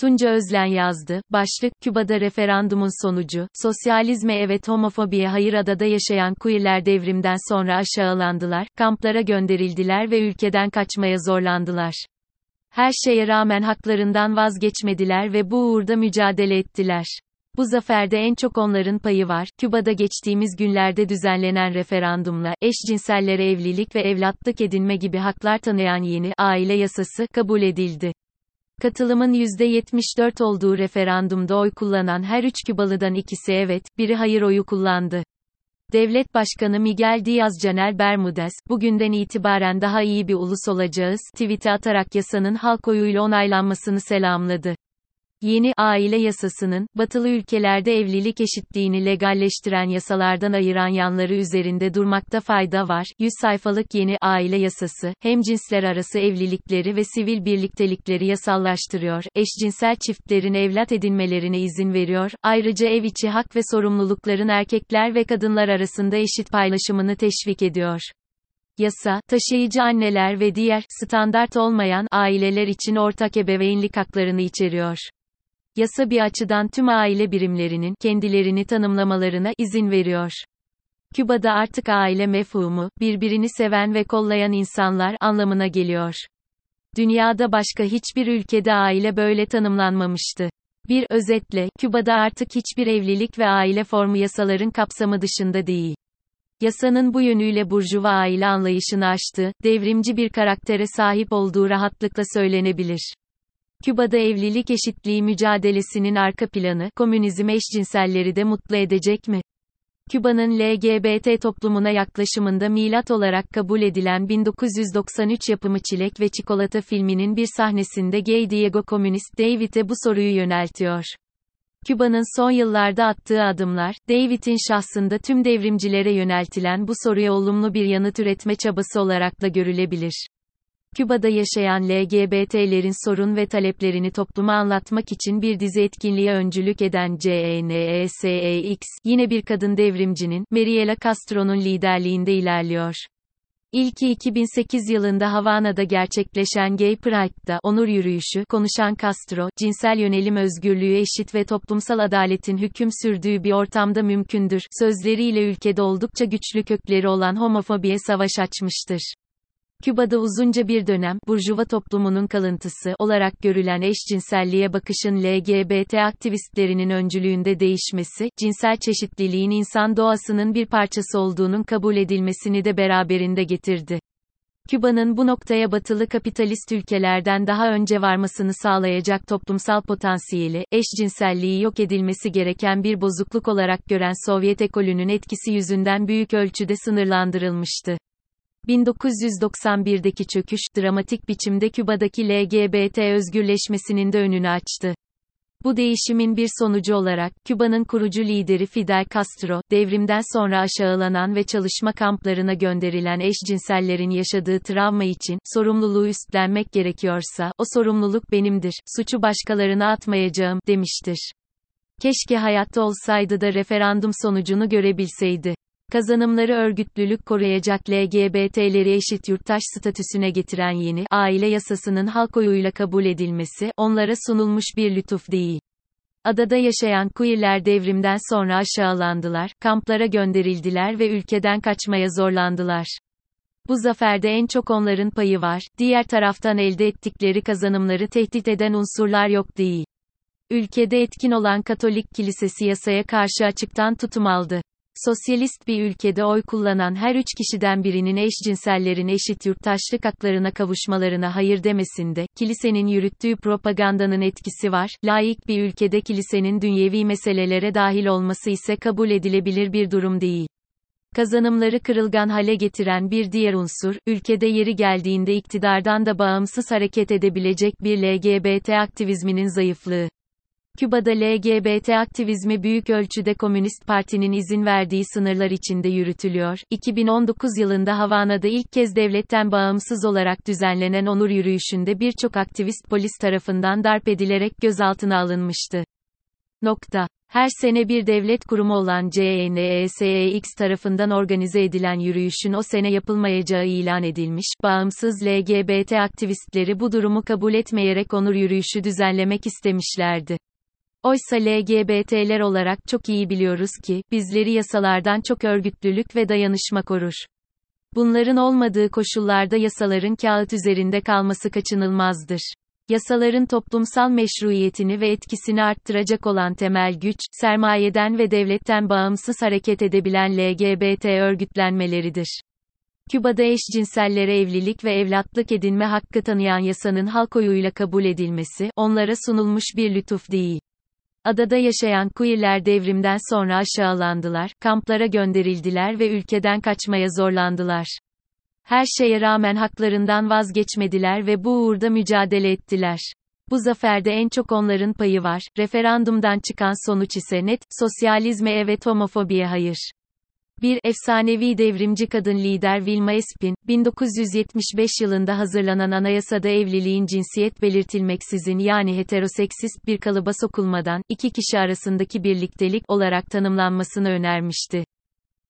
Tunca Özlen yazdı. Başlık, Küba'da referandumun sonucu, sosyalizme evet homofobiye hayır adada yaşayan queerler devrimden sonra aşağılandılar, kamplara gönderildiler ve ülkeden kaçmaya zorlandılar. Her şeye rağmen haklarından vazgeçmediler ve bu uğurda mücadele ettiler. Bu zaferde en çok onların payı var. Küba'da geçtiğimiz günlerde düzenlenen referandumla, eşcinsellere evlilik ve evlatlık edinme gibi haklar tanıyan yeni aile yasası kabul edildi. Katılımın %74 olduğu referandumda oy kullanan her üç Kübalıdan ikisi evet, biri hayır oyu kullandı. Devlet Başkanı Miguel Diaz-Canel Bermudez, bugünden itibaren daha iyi bir ulus olacağız, tweet'i atarak yasanın halk oyuyla onaylanmasını selamladı. Yeni aile yasasının, batılı ülkelerde evlilik eşitliğini legalleştiren yasalardan ayıran yanları üzerinde durmakta fayda var. 100 sayfalık yeni aile yasası, hem cinsler arası evlilikleri ve sivil birliktelikleri yasallaştırıyor, eşcinsel çiftlerin evlat edinmelerine izin veriyor, ayrıca ev içi hak ve sorumlulukların erkekler ve kadınlar arasında eşit paylaşımını teşvik ediyor. Yasa, taşıyıcı anneler ve diğer, standart olmayan, aileler için ortak ebeveynlik haklarını içeriyor. Yasa bir açıdan tüm aile birimlerinin kendilerini tanımlamalarına izin veriyor. Küba'da artık aile mefhumu, birbirini seven ve kollayan insanlar anlamına geliyor. Dünyada başka hiçbir ülkede aile böyle tanımlanmamıştı. Bir özetle, Küba'da artık hiçbir evlilik ve aile formu yasaların kapsamı dışında değil. Yasanın bu yönüyle burjuva aile anlayışını aştı, devrimci bir karaktere sahip olduğu rahatlıkla söylenebilir. Küba'da evlilik eşitliği mücadelesinin arka planı, komünizm eşcinselleri de mutlu edecek mi? Küba'nın LGBT toplumuna yaklaşımında milat olarak kabul edilen 1993 yapımı Çilek ve Çikolata filminin bir sahnesinde gay Diego komünist David'e bu soruyu yöneltiyor. Küba'nın son yıllarda attığı adımlar, David'in şahsında tüm devrimcilere yöneltilen bu soruya olumlu bir yanıt üretme çabası olarak da görülebilir. Küba'da yaşayan LGBT'lerin sorun ve taleplerini topluma anlatmak için bir dizi etkinliğe öncülük eden CNESEX, yine bir kadın devrimcinin, Mariela Castro'nun liderliğinde ilerliyor. İlki 2008 yılında Havana'da gerçekleşen Gay Pride'da onur yürüyüşü konuşan Castro, cinsel yönelim özgürlüğü eşit ve toplumsal adaletin hüküm sürdüğü bir ortamda mümkündür, sözleriyle ülkede oldukça güçlü kökleri olan homofobiye savaş açmıştır. Küba'da uzunca bir dönem, Burjuva toplumunun kalıntısı olarak görülen eşcinselliğe bakışın LGBT aktivistlerinin öncülüğünde değişmesi, cinsel çeşitliliğin insan doğasının bir parçası olduğunun kabul edilmesini de beraberinde getirdi. Küba'nın bu noktaya batılı kapitalist ülkelerden daha önce varmasını sağlayacak toplumsal potansiyeli, eşcinselliği yok edilmesi gereken bir bozukluk olarak gören Sovyet ekolünün etkisi yüzünden büyük ölçüde sınırlandırılmıştı. 1991'deki çöküş, dramatik biçimde Küba'daki LGBT özgürleşmesinin de önünü açtı. Bu değişimin bir sonucu olarak, Küba'nın kurucu lideri Fidel Castro, devrimden sonra aşağılanan ve çalışma kamplarına gönderilen eşcinsellerin yaşadığı travma için, sorumluluğu üstlenmek gerekiyorsa, o sorumluluk benimdir, suçu başkalarına atmayacağım, demiştir. Keşke hayatta olsaydı da referandum sonucunu görebilseydi. Kazanımları örgütlülük koruyacak LGBT'leri eşit yurttaş statüsüne getiren yeni aile yasasının halk oyuyla kabul edilmesi, onlara sunulmuş bir lütuf değil. Adada yaşayan queerler devrimden sonra aşağılandılar, kamplara gönderildiler ve ülkeden kaçmaya zorlandılar. Bu zaferde en çok onların payı var, diğer taraftan elde ettikleri kazanımları tehdit eden unsurlar yok değil. Ülkede etkin olan Katolik Kilisesi yasaya karşı açıktan tutum aldı. Sosyalist bir ülkede oy kullanan her üç kişiden birinin eşcinsellerin eşit yurttaşlık haklarına kavuşmalarına hayır demesinde, kilisenin yürüttüğü propagandanın etkisi var, laik bir ülkede kilisenin dünyevi meselelere dahil olması ise kabul edilebilir bir durum değil. Kazanımları kırılgan hale getiren bir diğer unsur, ülkede yeri geldiğinde iktidardan da bağımsız hareket edebilecek bir LGBT aktivizminin zayıflığı. Küba'da LGBT aktivizmi büyük ölçüde Komünist Parti'nin izin verdiği sınırlar içinde yürütülüyor. 2019 yılında Havana'da ilk kez devletten bağımsız olarak düzenlenen onur yürüyüşünde birçok aktivist polis tarafından darp edilerek gözaltına alınmıştı. Nokta. Her sene bir devlet kurumu olan CNESEX tarafından organize edilen yürüyüşün o sene yapılmayacağı ilan edilmiş, bağımsız LGBT aktivistleri bu durumu kabul etmeyerek onur yürüyüşü düzenlemek istemişlerdi. Oysa LGBT'ler olarak çok iyi biliyoruz ki, bizleri yasalardan çok örgütlülük ve dayanışma korur. Bunların olmadığı koşullarda yasaların kağıt üzerinde kalması kaçınılmazdır. Yasaların toplumsal meşruiyetini ve etkisini arttıracak olan temel güç, sermayeden ve devletten bağımsız hareket edebilen LGBT örgütlenmeleridir. Küba'da eşcinsellere evlilik ve evlatlık edinme hakkı tanıyan yasanın halk oyuyla kabul edilmesi, onlara sunulmuş bir lütuf değil. Adada yaşayan queerler devrimden sonra aşağılandılar, kamplara gönderildiler ve ülkeden kaçmaya zorlandılar. Her şeye rağmen haklarından vazgeçmediler ve bu uğurda mücadele ettiler. Bu zaferde en çok onların payı var. Referandumdan çıkan sonuç ise net, sosyalizme evet homofobiye hayır. Bir efsanevi devrimci kadın lider Vilma Espin, 1975 yılında hazırlanan anayasada evliliğin cinsiyet belirtilmeksizin yani heteroseksist bir kalıba sokulmadan, iki kişi arasındaki birliktelik olarak tanımlanmasını önermişti.